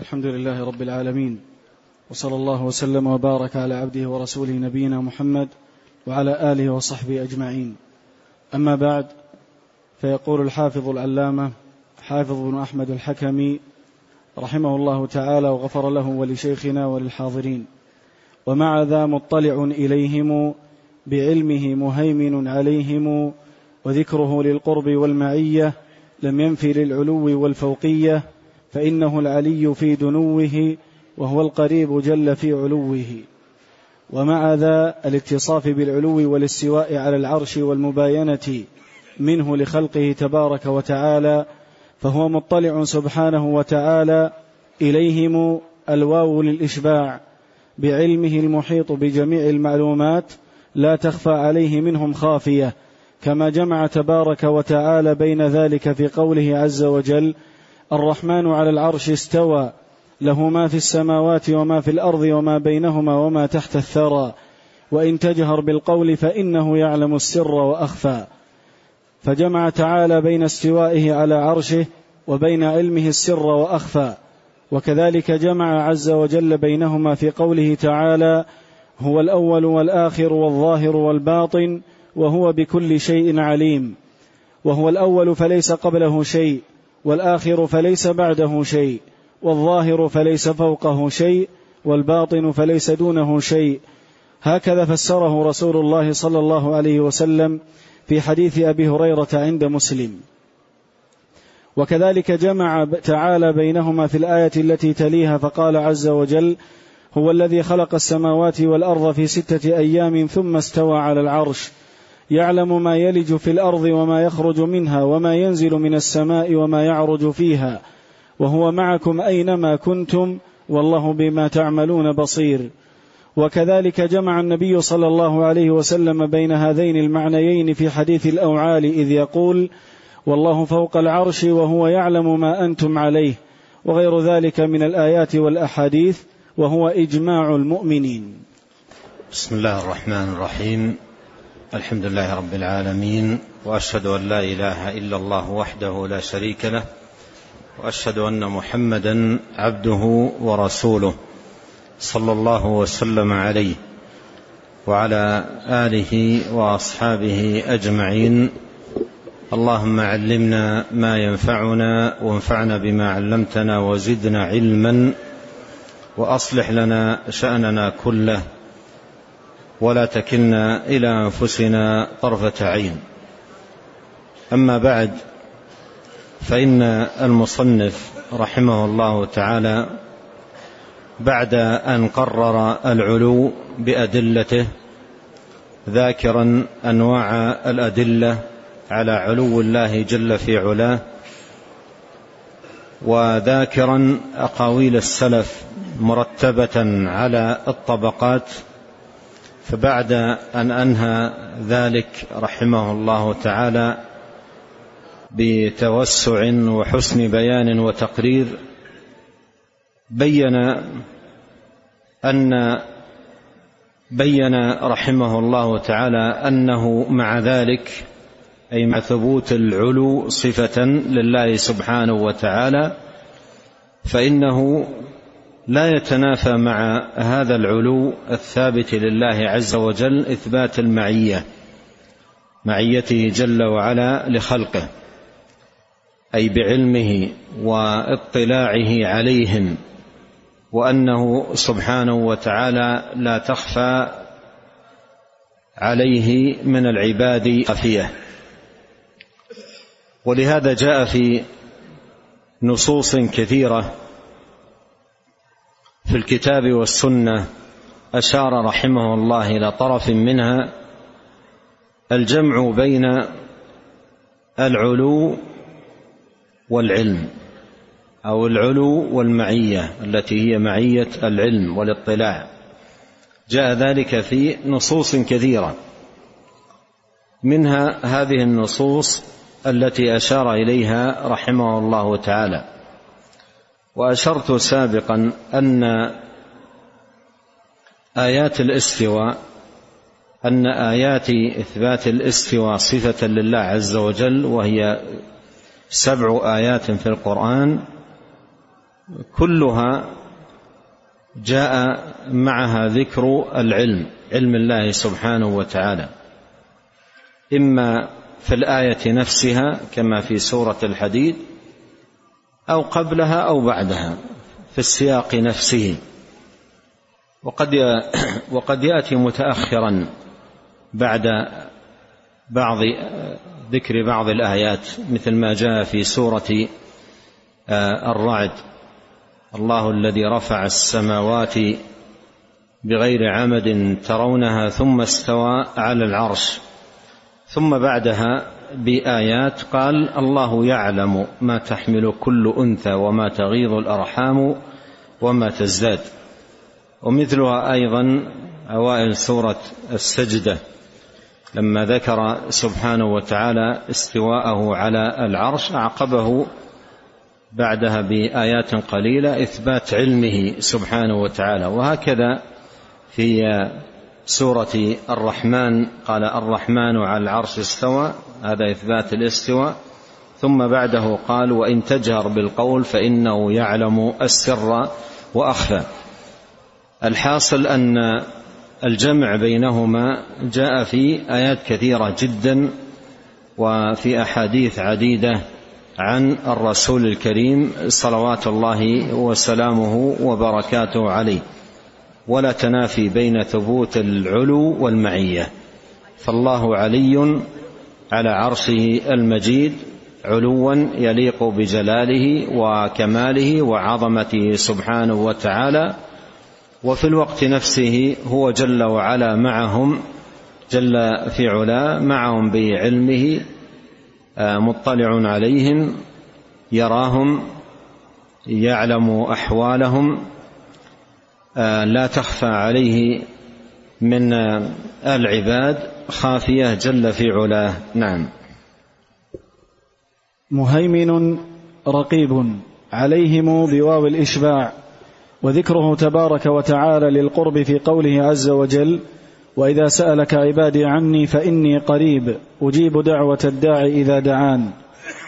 الحمد لله رب العالمين وصلى الله وسلم وبارك على عبده ورسوله نبينا محمد وعلى آله وصحبه أجمعين. أما بعد فيقول الحافظ العلامة حافظ بن أحمد الحكمي رحمه الله تعالى وغفر له ولشيخنا وللحاضرين ومع ذا مطلع إليهم بعلمه مهيمن عليهم وذكره للقرب والمعية لم ينف للعلو والفوقية فإنه العلي في دنوه وهو القريب جل في علوه. ومع ذا الاتصاف بالعلو والاستواء على العرش والمباينة منه لخلقه تبارك وتعالى فهو مطلع سبحانه وتعالى إليهم الواو للإشباع بعلمه المحيط بجميع المعلومات لا تخفى عليه منهم خافية كما جمع تبارك وتعالى بين ذلك في قوله عز وجل الرحمن على العرش استوى. له ما في السماوات وما في الأرض وما بينهما وما تحت الثرى. وإن تجهر بالقول فإنه يعلم السر وأخفى. فجمع تعالى بين استوائه على عرشه وبين علمه السر وأخفى. وكذلك جمع عز وجل بينهما في قوله تعالى هو الأول والآخر والظاهر والباطن وهو بكل شيء عليم. وهو الأول فليس قبله شيء. والآخر فليس بعده شيء والظاهر فليس فوقه شيء والباطن فليس دونه شيء. هكذا فسره رسول الله صلى الله عليه وسلم في حديث أبي هريرة عند مسلم. وكذلك جمع تعالى بينهما في الآية التي تليها فقال عز وجل هو الذي خلق السماوات والأرض في ستة أيام ثم استوى على العرش يعلم ما يلج في الأرض وما يخرج منها وما ينزل من السماء وما يعرج فيها. وهو معكم أينما كنتم والله بما تعملون بصير. وكذلك جمع النبي صلى الله عليه وسلم بين هذين المعنيين في حديث الأوعال إذ يقول والله فوق العرش وهو يعلم ما أنتم عليه وغير ذلك من الآيات والأحاديث وهو إجماع المؤمنين. بسم الله الرحمن الرحيم. الحمد لله رب العالمين وأشهد أن لا إله إلا الله وحده لا شريك له وأشهد أن محمدا عبده ورسوله صلى الله وسلم عليه وعلى آله وأصحابه أجمعين. اللهم علمنا ما ينفعنا وانفعنا بما علمتنا وزدنا علما وأصلح لنا شأننا كله. ولا تكلنا إلى أنفسنا طرفة عين. أما بعد فإن المصنف رحمه الله تعالى بعد أن قرر العلو بأدلته ذاكرا أنواع الأدلة على علو الله جل في علاه وذاكرا أقاويل السلف مرتبة على الطبقات فبعد أن أنهى ذلك رحمه الله تعالى بتوسع وحسن بيان وتقرير بين أن بين رحمه الله تعالى أنه مع ذلك أي مع ثبوت العلو صفة لله سبحانه وتعالى فإنه لا يتنافى مع هذا العلو الثابت لله عز وجل إثبات المعية معيته جل وعلا لخلقه أي بعلمه واطلاعه عليهم وأنه سبحانه وتعالى لا تخفى عليه من العباد خفية. ولهذا جاء في نصوص كثيرة في الكتاب والسنة أشار رحمه الله إلى طرف منها الجمع بين العلو والعلم أو العلو والمعية التي هي معية العلم والاطلاع. جاء ذلك في نصوص كثيرة. منها هذه النصوص التي أشار إليها رحمه الله تعالى. وأشرت سابقا أن آيات الاستواء أن آيات إثبات الاستواء صفة لله عز وجل وهي سبع آيات في القرآن كلها جاء معها ذكر العلم علم الله سبحانه وتعالى. إما في الآية نفسها كما في سورة الحديد أو قبلها أو بعدها في السياق نفسه. وقد وقد يأتي متاخرا بعد بعض ذكر بعض الآيات مثل ما جاء في سورة آه، الرعد. الله الذي رفع السماوات بغير عمد ترونها ثم استوى على العرش. ثم بعدها بآيات قال الله يعلم ما تحمل كل أنثى وما تغيض الأرحام وما تزداد. ومثلها أيضا أوائل سورة السجدة لما ذكر سبحانه وتعالى استواءه على العرش أعقبه بعدها بآيات قليلة إثبات علمه سبحانه وتعالى. وهكذا في سورة الرحمن قال الرحمن على العرش استوى هذا إثبات الاستواء. ثم بعده قال وإن تجهر بالقول فإنه يعلم السر وأخفى. الحاصل أن الجمع بينهما جاء في آيات كثيرة جدا وفي أحاديث عديدة عن الرسول الكريم صلوات الله وسلامه وبركاته عليه. ولا تنافي بين ثبوت العلو والمعية. فالله علي على عرشه المجيد علوا يليق بجلاله وكماله وعظمته سبحانه وتعالى. وفي الوقت نفسه هو جل وعلا معهم جل في علاه معهم بعلمه آه، مطلع عليهم يراهم يعلم أحوالهم لا تخفى عليه من آه، العباد خافية جل في علاه. نعم. مهيمن رقيب عليهم بواو الإشباع وذكره تبارك وتعالى للقرب في قوله عز وجل وإذا سألك عبادي عني فإني قريب أجيب دعوة الداع إذا دعان.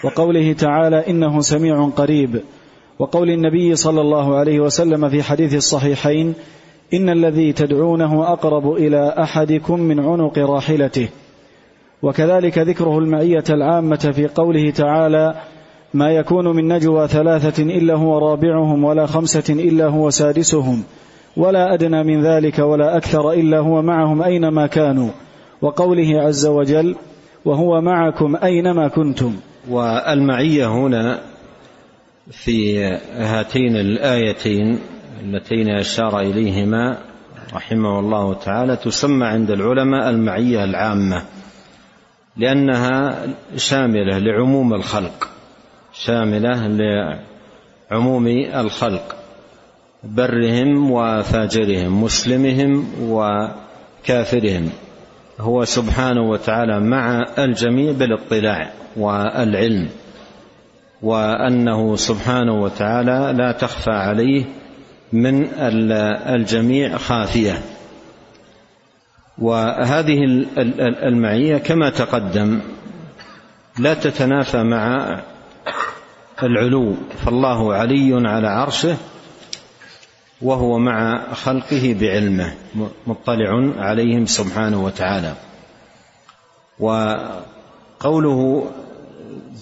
وقوله تعالى إنه سميع قريب. وقول النبي صلى الله عليه وسلم في حديث الصحيحين إن الذي تدعونه أقرب إلى أحدكم من عنق راحلته. وكذلك ذكره المعية العامة في قوله تعالى ما يكون من نجوى ثلاثة إلا هو رابعهم ولا خمسة إلا هو سادسهم ولا أدنى من ذلك ولا أكثر إلا هو معهم أينما كانوا. وقوله عز وجل وهو معكم أينما كنتم. والمعية هنا في هاتين الآيتين اللتين أشار إليهما رحمه الله تعالى تسمى عند العلماء المعية العامة لأنها شاملة لعموم الخلق شاملة لعموم الخلق برهم وفاجرهم مسلمهم وكافرهم. هو سبحانه وتعالى مع الجميع بالاطلاع والعلم. وأنه سبحانه وتعالى لا تخفى عليه من الجميع خافية. وهذه المعية كما تقدم لا تتنافى مع العلو فالله علي على عرشه وهو مع خلقه بعلمه مطلع عليهم سبحانه وتعالى. وقوله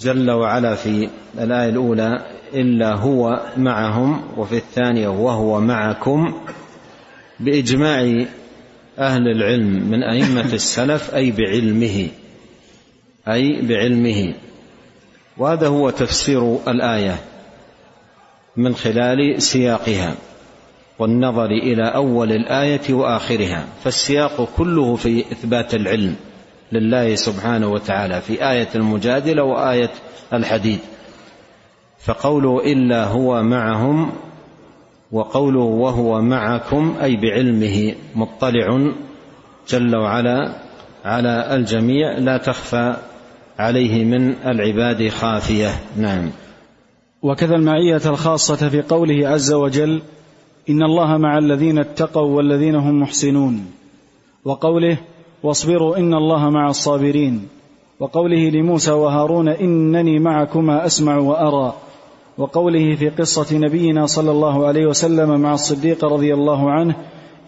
جل وعلا في الآية الأولى إلا هو معهم وفي الثانية وهو معكم. بإجماع أهل العلم من أئمة السلف أي بعلمه أي بعلمه. وهذا هو تفسير الآية من خلال سياقها والنظر إلى أول الآية وآخرها. فالسياق كله في إثبات العلم. لله سبحانه وتعالى في آية المجادلة وآية الحديد. فقوله إلا هو معهم وقوله وهو معكم أي بعلمه مطلع جل وعلا على الجميع لا تخفى عليه من العباد خافية. نعم. وكذا المعية الخاصة في قوله عز وجل إن الله مع الذين اتقوا والذين هم محسنون. وقوله واصبروا إن الله مع الصابرين. وقوله لموسى وهارون إنني معكما أسمع وأرى. وقوله في قصة نبينا صلى الله عليه وسلم مع الصديق رضي الله عنه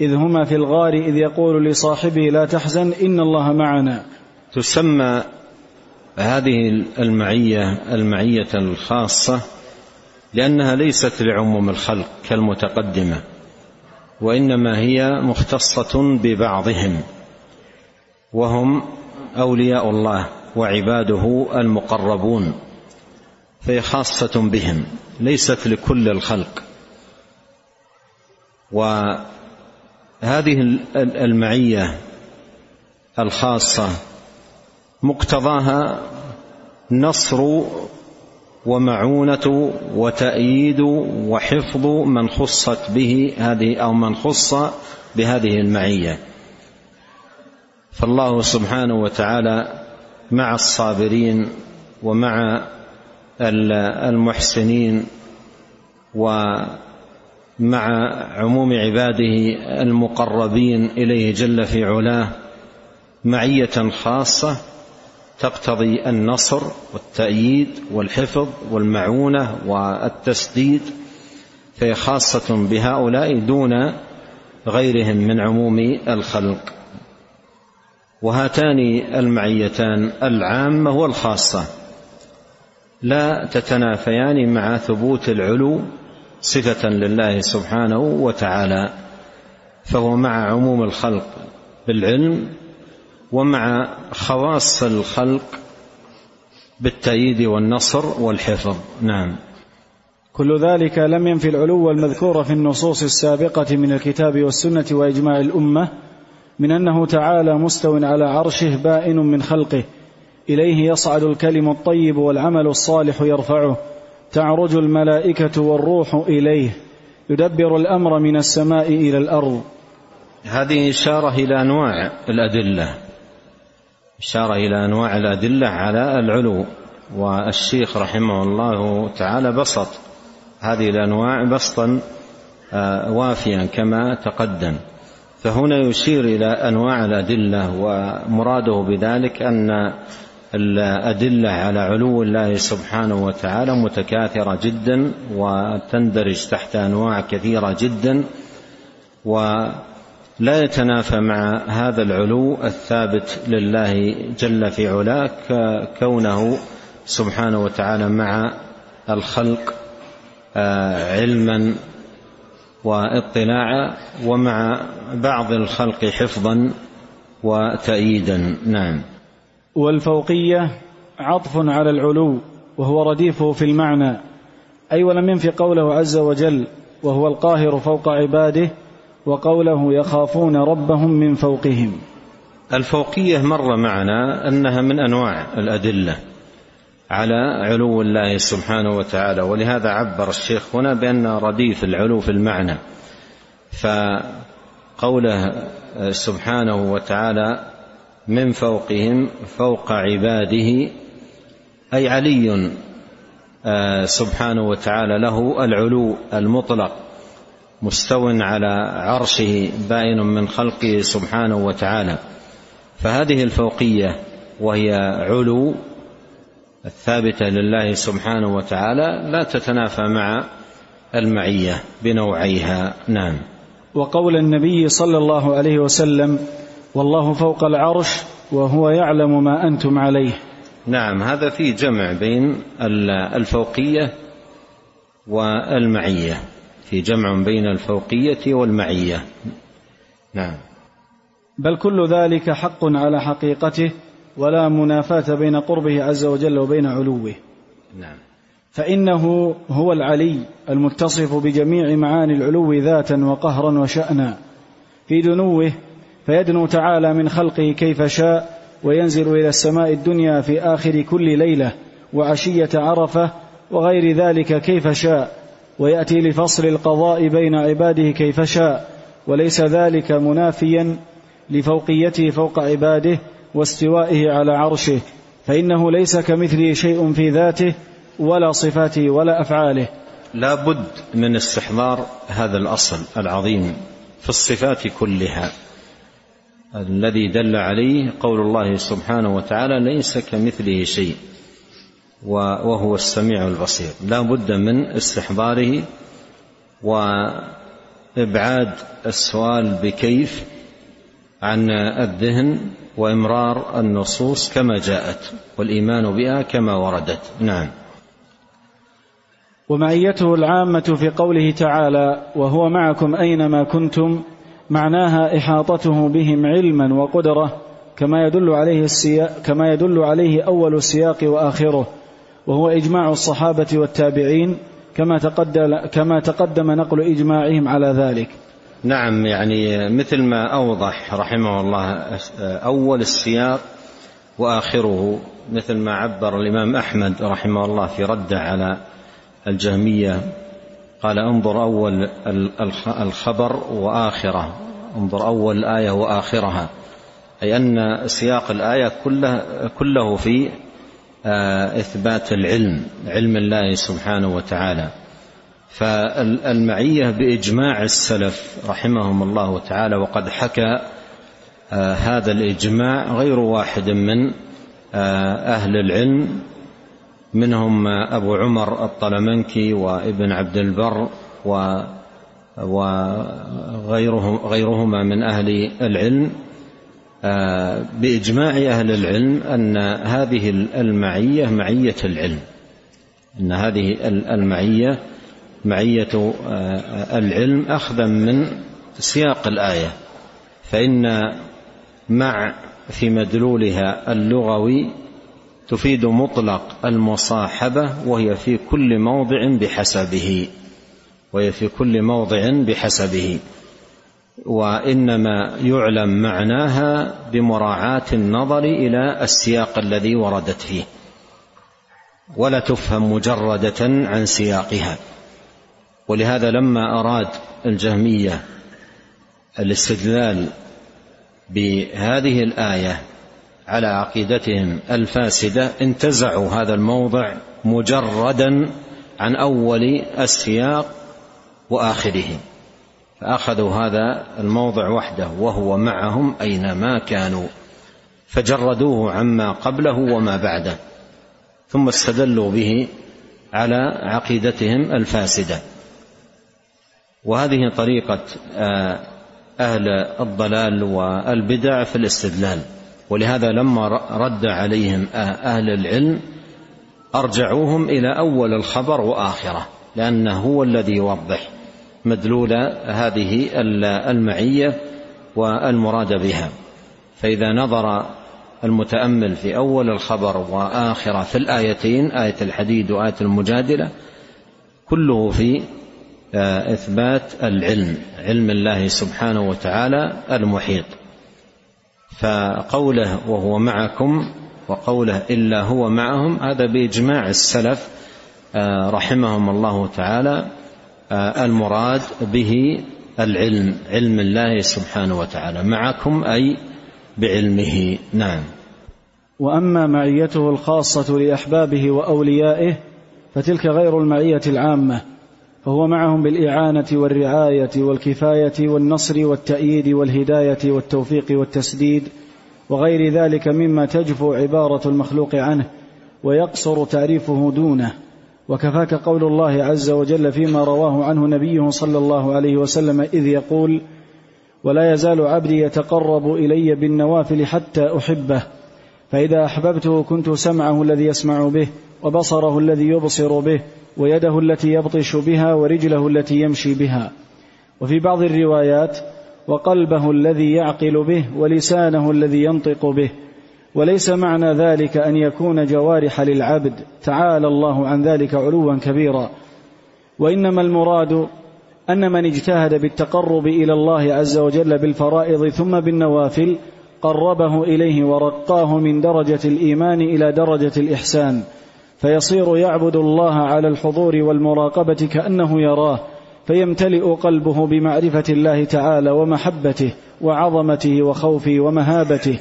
إذ هما في الغار إذ يقول لصاحبه لا تحزن إن الله معنا. تسمى هذه المعية المعية الخاصة لأنها ليست لعموم الخلق كالمتقدمة وإنما هي مختصة ببعضهم. وهم أولياء الله وعباده المقربون فهي خاصة بهم ليست لكل الخلق. وهذه المعية الخاصة مقتضاها نصر ومعونة وتأييد وحفظ من خصت به هذه أو من خص بهذه المعية. فالله سبحانه وتعالى مع الصابرين ومع المحسنين ومع عموم عباده المقربين إليه جل في علاه معية خاصة تقتضي النصر والتأييد والحفظ والمعونة والتسديد فهي خاصة بهؤلاء دون غيرهم من عموم الخلق. وهاتان المعيتان العامة والخاصة. لا تتنافيان مع ثبوت العلو صفة لله سبحانه وتعالى فهو مع عموم الخلق بالعلم ومع خواص الخلق بالتأييد والنصر والحفظ. نعم. كل ذلك لم ينفي العلو المذكور في النصوص السابقة من الكتاب والسنة وإجماع الأمة من أنه تعالى مستو على عرشه بائن من خلقه. إليه يصعد الكلم الطيب والعمل الصالح يرفعه. تعرج الملائكة والروح إليه. يدبر الأمر من السماء إلى الأرض. هذه إشارة إلى أنواع الأدلة. إشارة إلى أنواع الأدلة على العلو. والشيخ رحمه الله تعالى بسط هذه الأنواع بسطا آه، وافيا كما تقدم. فهنا يشير إلى أنواع الأدلة ومراده بذلك أن الأدلة على علو الله سبحانه وتعالى متكاثرة جدا وتندرج تحت أنواع كثيرة جدا و لا يتنافى مع هذا العلو الثابت لله جل في علاه كونه سبحانه وتعالى مع الخلق آه، علما واطلاعا ومع بعض الخلق حفظا وتأييدا. نعم. والفوقية عطف على العلو وهو رديفه في المعنى أي ولم ينفي قوله عز وجل وهو القاهر فوق عباده وقوله يخافون ربهم من فوقهم. الفوقية مر معنا أنها من أنواع الأدلة. على علو الله سبحانه وتعالى. ولهذا عبر الشيخ هنا بأن رديف العلو في المعنى. فقوله سبحانه وتعالى من فوقهم فوق عباده أي علي آه، سبحانه وتعالى له العلو المطلق مستو على عرشه بائن من خلقه سبحانه وتعالى. فهذه الفوقية وهي علو الثابتة لله سبحانه وتعالى لا تتنافى مع المعية بنوعيها. نعم. وقول النبي صلى الله عليه وسلم والله فوق العرش وهو يعلم ما أنتم عليه. نعم هذا فيه جمع بين الفوقية والمعية. في جمع بين الفوقية والمعية. نعم. بل كل ذلك حق على حقيقته ولا منافاة بين قربه عز وجل وبين علوه. نعم. فإنه هو العلي المتصف بجميع معاني العلو ذاتا وقهرا وشأنا. في دنوه فيدنو تعالى من خلقه كيف شاء وينزل إلى السماء الدنيا في آخر كل ليلة وعشية عرفة وغير ذلك كيف شاء. ويأتي لفصل القضاء بين عباده كيف شاء. وليس ذلك منافيا لفوقيته فوق عباده واستوائه على عرشه فإنه ليس كمثله شيء في ذاته ولا صفاته ولا أفعاله. لا بد من استحضار هذا الأصل العظيم في الصفات كلها. الذي دل عليه قول الله سبحانه وتعالى ليس كمثله شيء وهو السميع البصير. لا بد من استحضاره وإبعاد السؤال بكيف عن الذهن وإمرار النصوص كما جاءت والإيمان بها كما وردت. نعم. ومعيته العامة في قوله تعالى وهو معكم أينما كنتم معناها إحاطته بهم علما وقدرة كما يدل عليه السياق كما يدل عليه أول السياق وآخره. وهو إجماع الصحابة والتابعين كما تقدم كما تقدم نقل إجماعهم على ذلك. نعم يعني مثل ما أوضح رحمه الله أول السياق وآخره مثل ما عبر الإمام أحمد رحمه الله في رده على الجهمية قال انظر أول الخبر وآخرة انظر أول الآية وآخرها. أي أن سياق الآية كله, كله في آه، إثبات العلم علم الله سبحانه وتعالى. فالمعية بإجماع السلف رحمهم الله تعالى وقد حكى آه، هذا الإجماع غير واحد من آه، أهل العلم منهم أبو عمر الطلمنكي وابن عبد البر و غيرهما من أهل العلم. آه، بإجماع أهل العلم أن هذه المعية معية العلم أن هذه المعية معية آه، العلم أخذا من سياق الآية فإن مع في مدلولها اللغوي تفيد مطلق المصاحبة وهي في كل موضع بحسبه وهي في كل موضع بحسبه وإنما يعلم معناها بمراعاة النظر إلى السياق الذي وردت فيه ولا تفهم مجردة عن سياقها. ولهذا لما أراد الجهمية الاستدلال بهذه الآية على عقيدتهم الفاسدة انتزعوا هذا الموضع مجردا عن أول السياق وآخره. فأخذوا هذا الموضع وحده وهو معهم أينما كانوا فجردوه عما قبله وما بعده ثم استدلوا به على عقيدتهم الفاسدة. وهذه طريقة آه، أهل الضلال والبدع في الاستدلال. ولهذا لما رد عليهم آه، أهل العلم أرجعوهم إلى أول الخبر وآخره لأنه هو الذي يوضح مدلول هذه المعية والمراد بها. فإذا نظر المتأمل في أول الخبر واخره في الآيتين آية الحديد وآية المجادلة كله في إثبات العلم علم الله سبحانه وتعالى المحيط. فقوله وهو معكم وقوله إلا هو معهم هذا بإجماع السلف آه، رحمهم الله تعالى آه، المراد به العلم علم الله سبحانه وتعالى. معكم أي بعلمه. نعم. وأما معيته الخاصة لأحبابه وأوليائه فتلك غير المعية العامة. فهو معهم بالإعانة والرعاية والكفاية والنصر والتأييد والهداية والتوفيق والتسديد وغير ذلك مما تجفو عبارة المخلوق عنه ويقصر تعريفه دونه. وكفاك قول الله عز وجل فيما رواه عنه نبيه صلى الله عليه وسلم إذ يقول ولا يزال عبدي يتقرب إلي بالنوافل حتى أحبه فإذا أحببته كنت سمعه الذي يسمع به وبصره الذي يبصر به ويده التي يبطش بها ورجله التي يمشي بها. وفي بعض الروايات وقلبه الذي يعقل به ولسانه الذي ينطق به. وليس معنى ذلك أن يكون جوارح للعبد. تعالى الله عن ذلك علوا كبيرا. وإنما المراد أن من اجتهد بالتقرب إلى الله عز وجل بالفرائض ثم بالنوافل قربه إليه ورقاه من درجة الإيمان إلى درجة الإحسان. فيصير يعبد الله على الحضور والمراقبة كأنه يراه فيمتلئ قلبه بمعرفة الله تعالى ومحبته وعظمته وخوفه ومهابته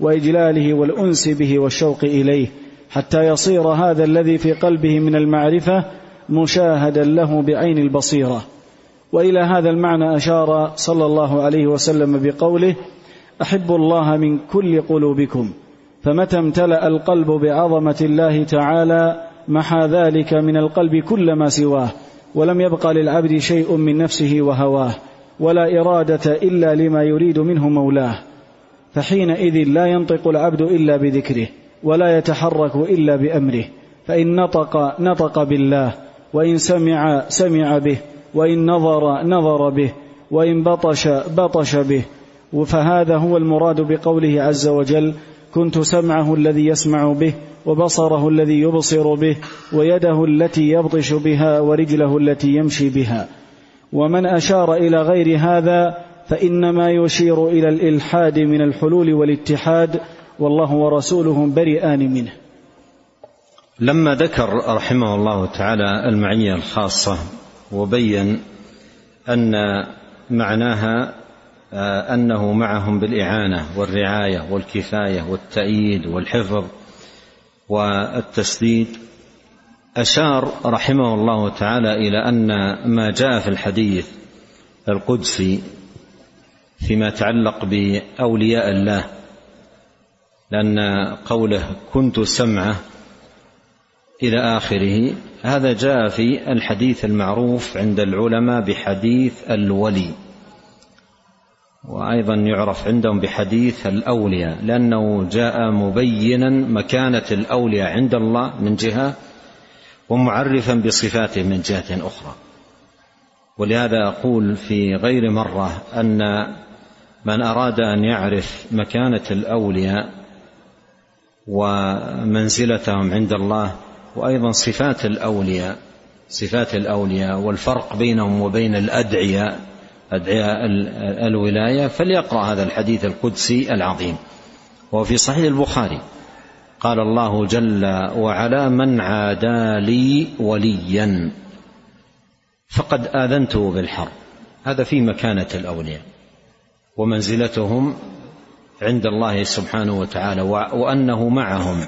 وإجلاله والأنس به والشوق إليه حتى يصير هذا الذي في قلبه من المعرفة مشاهدا له بعين البصيرة. وإلى هذا المعنى أشار صلى الله عليه وسلم بقوله احبوا الله من كل قلوبكم فمتى امتلأ القلب بعظمة الله تعالى محى ذلك من القلب كل ما سواه ولم يبق للعبد شيء من نفسه وهواه ولا إرادة إلا لما يريد منه مولاه. فحينئذ لا ينطق العبد إلا بذكره ولا يتحرك إلا بأمره فإن نطق نطق بالله وإن سمع سمع به وإن نظر نظر به وإن بطش بطش به فهذا هو المراد بقوله عز وجل كنت سمعه الذي يسمع به وبصره الذي يبصر به ويده التي يبطش بها ورجله التي يمشي بها. ومن أشار إلى غير هذا فإنما يشير إلى الإلحاد من الحلول والاتحاد والله ورسوله بريئان منه. لما ذكر رحمه الله تعالى المعية الخاصة وبين أن معناها آه، أنه معهم بالإعانة والرعاية والكفاية والتأييد والحفظ والتسديد. أشار رحمه الله تعالى إلى أن ما جاء في الحديث القدسي فيما يتعلق بأولياء الله لأن قوله كنت سمعه إلى آخره هذا جاء في الحديث المعروف عند العلماء بحديث الولي. وأيضا يعرف عندهم بحديث الأولياء لأنه جاء مبينا مكانة الأولياء عند الله من جهة ومعرفا بصفاته من جهة أخرى. ولهذا أقول في غير مرة أن من أراد أن يعرف مكانة الأولياء ومنزلتهم عند الله وأيضا صفات الأولياء صفات الأولياء والفرق بينهم وبين الأدعياء أدعياء الولاية فليقرأ هذا الحديث القدسي العظيم. وهو في صحيح البخاري. قال الله جل وعلا من عادى لي وليا فقد آذنته بالحرب. هذا في مكانة الأولياء. ومنزلتهم عند الله سبحانه وتعالى وأنه معهم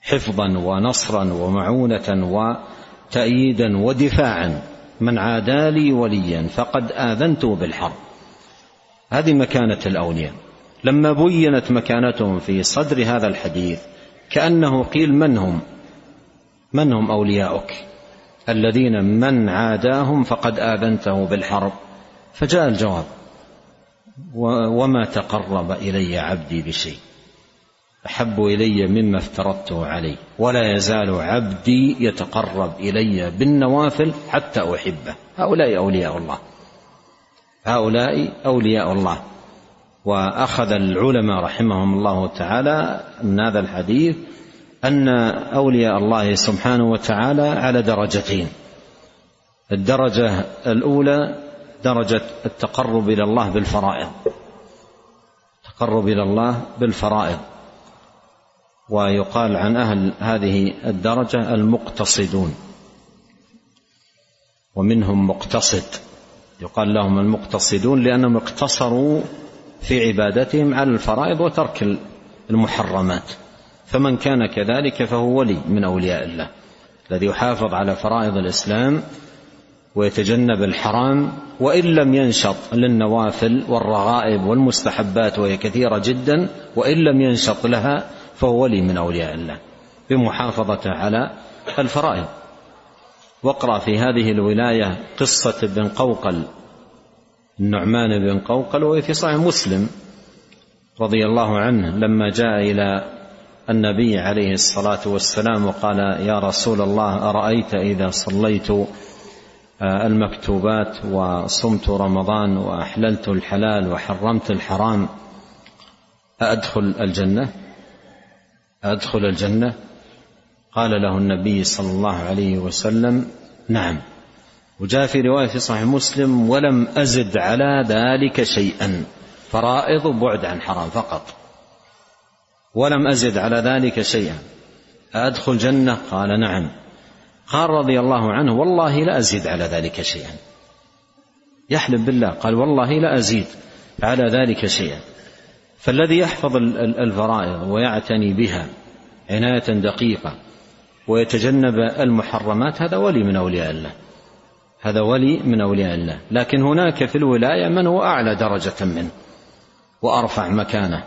حفظا ونصرا ومعونة وتأييدا ودفاعا. من عادى لي وليا فقد آذنته بالحرب. هذه مكانة الأولياء. لما بينت مكانتهم في صدر هذا الحديث كأنه قيل من هم؟ من هم أولياؤك؟ الذين من عاداهم فقد آذنته بالحرب. فجاء الجواب وما تقرب إلي عبدي بشيء. أحب إلي مما افترضته عليه ولا يزال عبدي يتقرب إلي بالنوافل حتى أحبه. هؤلاء أولياء الله. هؤلاء أولياء الله. وأخذ العلماء رحمهم الله تعالى من هذا الحديث أن أولياء الله سبحانه وتعالى على درجتين. الدرجة الأولى درجة التقرب إلى الله بالفرائض. التقرب إلى الله بالفرائض. ويقال عن أهل هذه الدرجة المقتصدون. ومنهم مقتصد. يقال لهم المقتصدون لأنهم اقتصروا في عبادتهم على الفرائض وترك المحرمات. فمن كان كذلك فهو ولي من أولياء الله. الذي يحافظ على فرائض الإسلام ويتجنب الحرام وإن لم ينشط للنوافل والرغائب والمستحبات وهي كثيرة جدا وإن لم ينشط لها فهو ولي من أولياء الله بمحافظته على الفرائض. واقرأ في هذه الولاية قصة ابن قوقل النعمان بن قوقل وهي في صحيح مسلم رضي الله عنه لما جاء إلى النبي عليه الصلاة والسلام وقال يا رسول الله أرأيت إذا صليت آه، المكتوبات وصمت رمضان وأحللت الحلال وحرمت الحرام أأدخل الجنة؟ أدخل الجنة؟ قال له النبي صلى الله عليه وسلم نعم. وجاء في رواية في صحيح مسلم ولم أزد على ذلك شيئا فرائض بعد عن حرام فقط. ولم أزد على ذلك شيئا. أدخل جنة؟ قال نعم. قال رضي الله عنه والله لا أزيد على ذلك شيئا. يحلف بالله قال والله لا أزيد على ذلك شيئا. فالذي يحفظ الفرائض ويعتني بها عناية دقيقة ويتجنب المحرمات هذا ولي من أولياء الله. هذا ولي من أولياء الله. لكن هناك في الولاية من هو أعلى درجة منه وأرفع مكانه.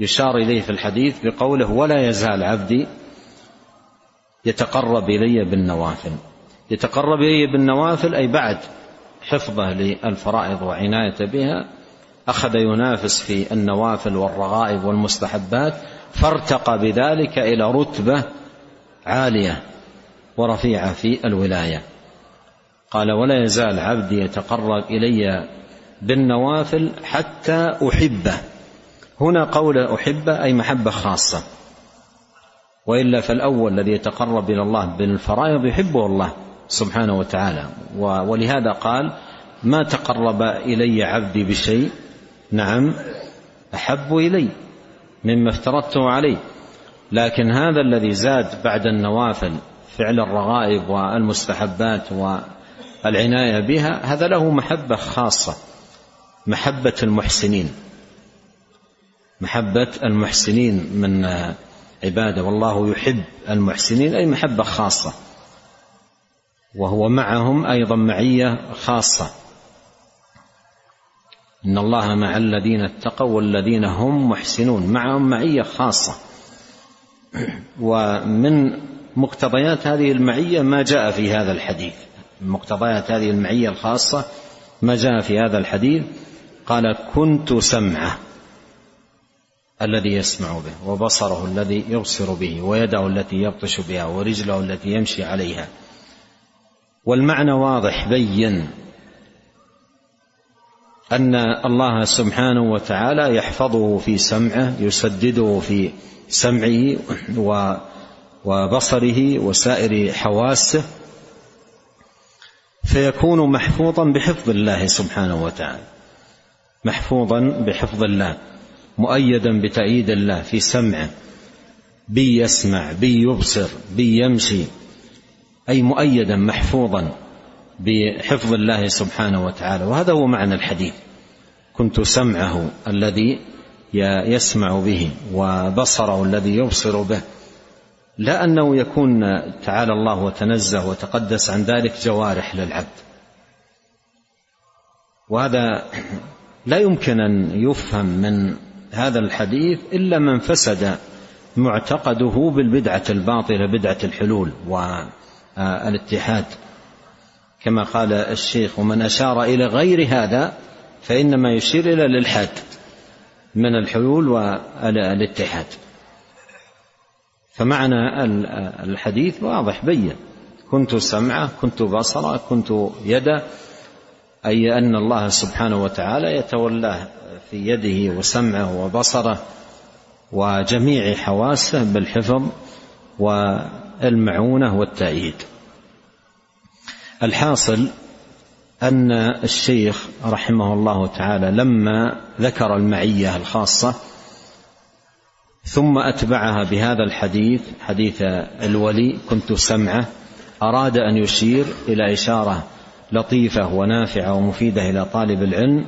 يشار إليه في الحديث بقوله ولا يزال عبدي يتقرب إلي بالنوافل. يتقرب إلي بالنوافل أي بعد حفظه للفرائض وعنايته بها أخذ ينافس في النوافل والرغائب والمستحبات فارتقى بذلك إلى رتبة عالية ورفيعة في الولاية. قال ولا يزال عبدي يتقرب إلي بالنوافل حتى أحبه. هنا قول أحبه أي محبة خاصة. وإلا فالأول الذي يتقرب إلى الله بالفرائض يحبه الله سبحانه وتعالى. ولهذا قال ما تقرب إلي عبدي بشيء نعم أحب إلي مما افترضته عليه لكن هذا الذي زاد بعد النوافل فعل الرغائب والمستحبات والعناية بها هذا له محبة خاصة محبة المحسنين. محبة المحسنين من عباده والله يحب المحسنين أي محبة خاصة وهو معهم أيضا معية خاصة. إن الله مع الذين اتقوا والذين هم محسنون معهم معية خاصة. ومن مقتضيات هذه المعية ما جاء في هذا الحديث. مقتضيات هذه المعية الخاصة ما جاء في هذا الحديث. قال كنت سمعه الذي يسمع به وبصره الذي يبصر به ويده التي يبطش بها ورجله التي يمشي عليها. والمعنى واضح بين. أن الله سبحانه وتعالى يحفظه في سمعه يسدده في سمعه وبصره وسائر حواسه فيكون محفوظا بحفظ الله سبحانه وتعالى. محفوظا بحفظ الله مؤيدا بتأييد الله في سمعه. بي يسمع بي يبصر بي يمشي أي مؤيدا محفوظا. بحفظ الله سبحانه وتعالى. وهذا هو معنى الحديث. كنت سمعه الذي يسمع به وبصره الذي يبصر به. لا أنه يكون تعالى الله وتنزه وتقدس عن ذلك جوارح للعبد. وهذا لا يمكن أن يفهم من هذا الحديث إلا من فسد معتقده بالبدعة الباطلة بدعة الحلول والاتحاد. كما قال الشيخ ومن أشار إلى غير هذا فإنما يشير إلى الإلحاد من الحلول والاتحاد. فمعنى الحديث واضح بين كنت سمعة كنت بصرة كنت يده أي أن الله سبحانه وتعالى يتولاه في يده وسمعه وبصره وجميع حواسه بالحفظ والمعونة والتأييد. الحاصل أن الشيخ رحمه الله تعالى لما ذكر المعية الخاصة ثم أتبعها بهذا الحديث حديث الولي كنت سمعه أراد أن يشير إلى إشارة لطيفة ونافعة ومفيدة إلى طالب العلم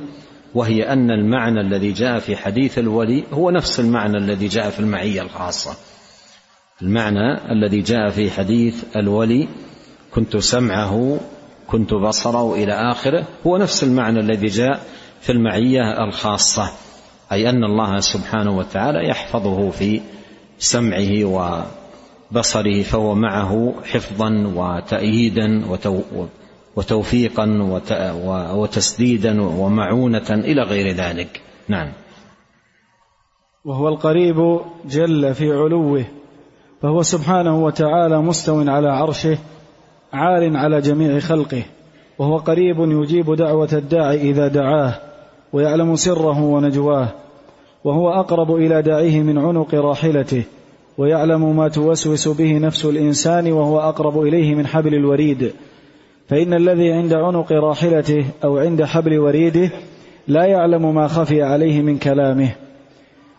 وهي أن المعنى الذي جاء في حديث الولي هو نفس المعنى الذي جاء في المعية الخاصة. المعنى الذي جاء في حديث الولي كنت سمعه كنت بصره إلى آخره. هو نفس المعنى الذي جاء في المعية الخاصة أي أن الله سبحانه وتعالى يحفظه في سمعه وبصره فهو معه حفظا وتأييدا وتوفيقا وتسديدا ومعونة إلى غير ذلك. نعم. وهو القريب جل في علوه فهو سبحانه وتعالى مستو على عرشه عال على جميع خلقه وهو قريب يجيب دعوة الداعي إذا دعاه ويعلم سره ونجواه وهو أقرب إلى داعيه من عنق راحلته ويعلم ما توسوس به نفس الإنسان وهو أقرب إليه من حبل الوريد. فإن الذي عند عنق راحلته أو عند حبل وريده لا يعلم ما خفي عليه من كلامه.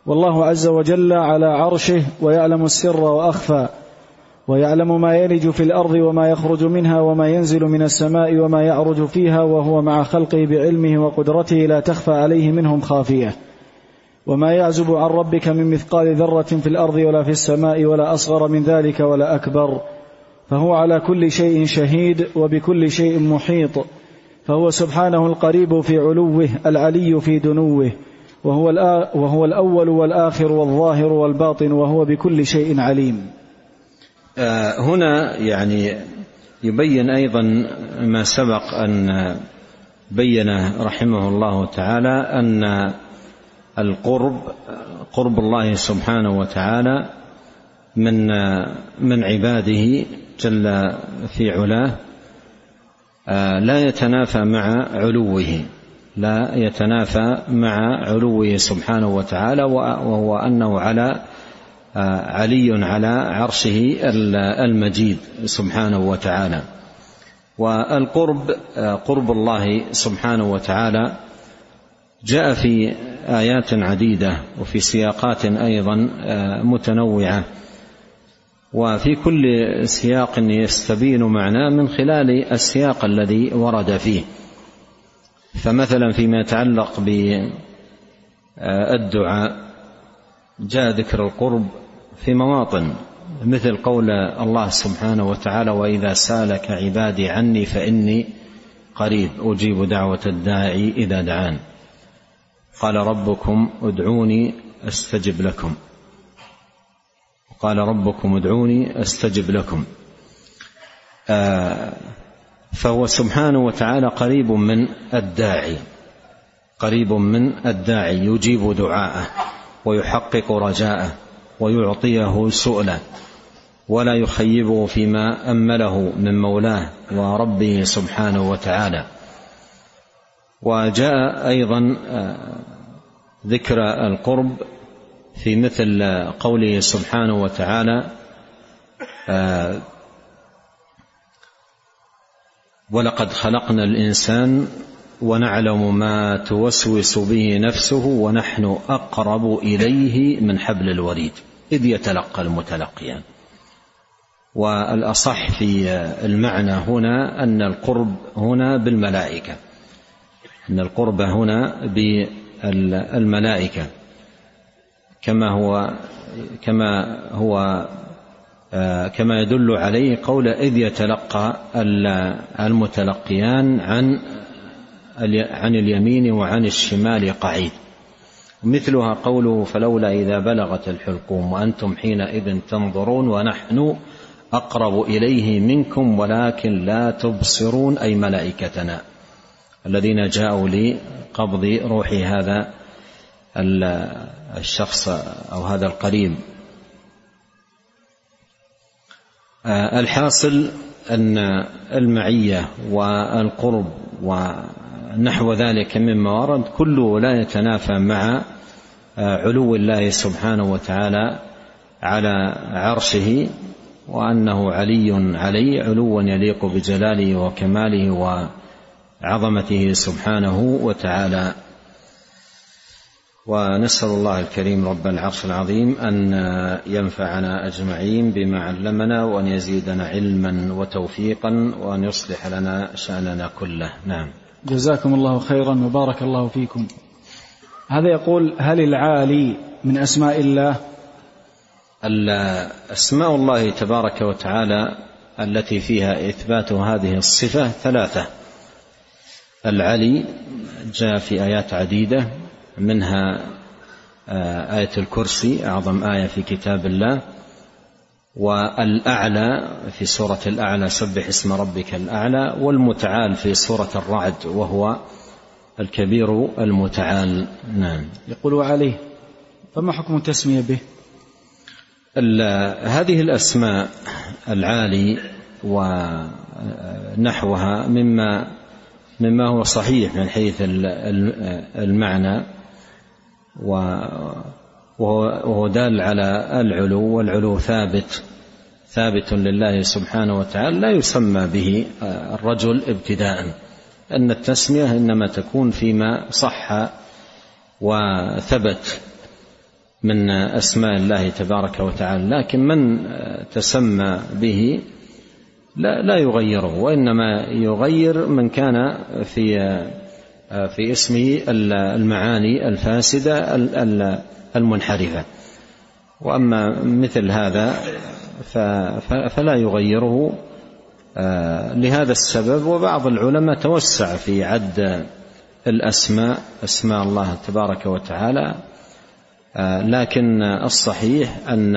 والله عز وجل على عرشه ويعلم السر وأخفى. ويعلم ما يلج في الأرض وما يخرج منها وما ينزل من السماء وما يعرج فيها وهو مع خلقه بعلمه وقدرته لا تخفى عليه منهم خافية. وما يعزب عن ربك من مثقال ذرة في الأرض ولا في السماء ولا أصغر من ذلك ولا أكبر. فهو على كل شيء شهيد وبكل شيء محيط. فهو سبحانه القريب في علوه العلي في دنوه. وهو, وهو الأول والآخر والظاهر والباطن وهو بكل شيء عليم. هنا يعني يبين أيضا ما سبق أن بين رحمه الله تعالى أن القرب قرب الله سبحانه وتعالى من من عباده جل في علاه آه، لا يتنافى مع علوه لا يتنافى مع علوه سبحانه وتعالى وهو أنه على آه، علي على عرشه المجيد سبحانه وتعالى. والقرب آه، قرب الله سبحانه وتعالى جاء في آيات عديدة وفي سياقات أيضا متنوعة. وفي كل سياق يستبين معناه من خلال السياق الذي ورد فيه. فمثلا فيما يتعلق بالدعاء جاء ذكر القرب في مواطن مثل قول الله سبحانه وتعالى وإذا سألك عبادي عني فإني قريب أجيب دعوة الداعي إذا دعان. قال ربكم ادعوني أستجب لكم. قال ربكم ادعوني أستجب لكم. آه فهو سبحانه وتعالى قريب من الداعي قريب من الداعي يجيب دعاءه ويحقق رجاءه. ويعطيه سؤله ولا يخيبه فيما أمله من مولاه وربه سبحانه وتعالى. وجاء أيضا آه، ذكر القرب في مثل قوله سبحانه وتعالى آه، ولقد خلقنا الإنسان ونعلم ما توسوس به نفسه ونحن أقرب إليه من حبل الوريد إذ يتلقى المتلقيان. والأصح في المعنى هنا أن القرب هنا بالملائكة أن القرب هنا بالملائكة. كما هو كما هو كما يدل عليه قول إذ يتلقى المتلقيان عن عن اليمين وعن الشمال قعيد. مثلها قوله فلولا إذا بلغت الحلقوم وأنتم حينئذ تنظرون ونحن أقرب إليه منكم ولكن لا تبصرون أي ملائكتنا. الذين جاءوا لقبض روح هذا الشخص أو هذا القريب. آه، الحاصل أن المعية والقرب ونحو ذلك مما ورد كله لا يتنافى مع آه، علو الله سبحانه وتعالى على عرشه وأنه علي علي علوا يليق بجلاله وكماله وعظمته سبحانه وتعالى. ونسأل الله الكريم رب العرش العظيم أن ينفعنا أجمعين بما علمنا وأن يزيدنا علما وتوفيقا وأن يصلح لنا شأننا كله. نعم. جزاكم الله خيرا وبارك الله فيكم. هذا يقول هل العالي من أسماء الله؟ أسماء الله تبارك وتعالى التي فيها إثبات هذه الصفة ثلاثة. العلي جاء في آيات عديدة منها آه، آية الكرسي أعظم آية في كتاب الله. والأعلى في سورة الأعلى سبح اسم ربك الأعلى والمتعال في سورة الرعد وهو الكبير المتعال. نعم. يقول عليه فما حكم التسمية به؟ هذه الأسماء العالي ونحوها مما مما هو صحيح من حيث المعنى وهو دال على العلو والعلو ثابت ثابت لله سبحانه وتعالى لا يسمى به الرجل ابتداء. أن التسمية إنما تكون فيما صح وثبت من أسماء الله تبارك وتعالى لكن من تسمى به لا لا يغيره وإنما يغير من كان في في اسمه المعاني الفاسدة المنحرفة. وأما مثل هذا فلا يغيره آه، لهذا السبب. وبعض العلماء توسع في عد الأسماء أسماء الله تبارك وتعالى. لكن الصحيح أن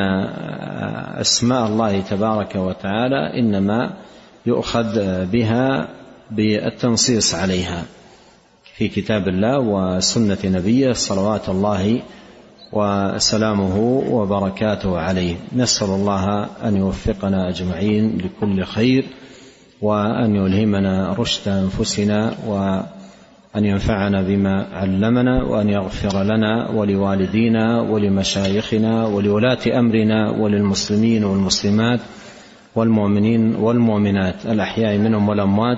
أسماء الله تبارك وتعالى إنما يؤخذ بها بالتنصيص عليها. في كتاب الله وسنة نبيه صلوات الله وسلامه وبركاته عليه. نسأل الله أن يوفقنا أجمعين لكل خير وأن يلهمنا رشد أنفسنا وأن ينفعنا بما علمنا وأن يغفر لنا ولوالدينا ولمشايخنا ولولاة أمرنا وللمسلمين والمسلمات والمؤمنين والمؤمنات. الأحياء منهم والأموات.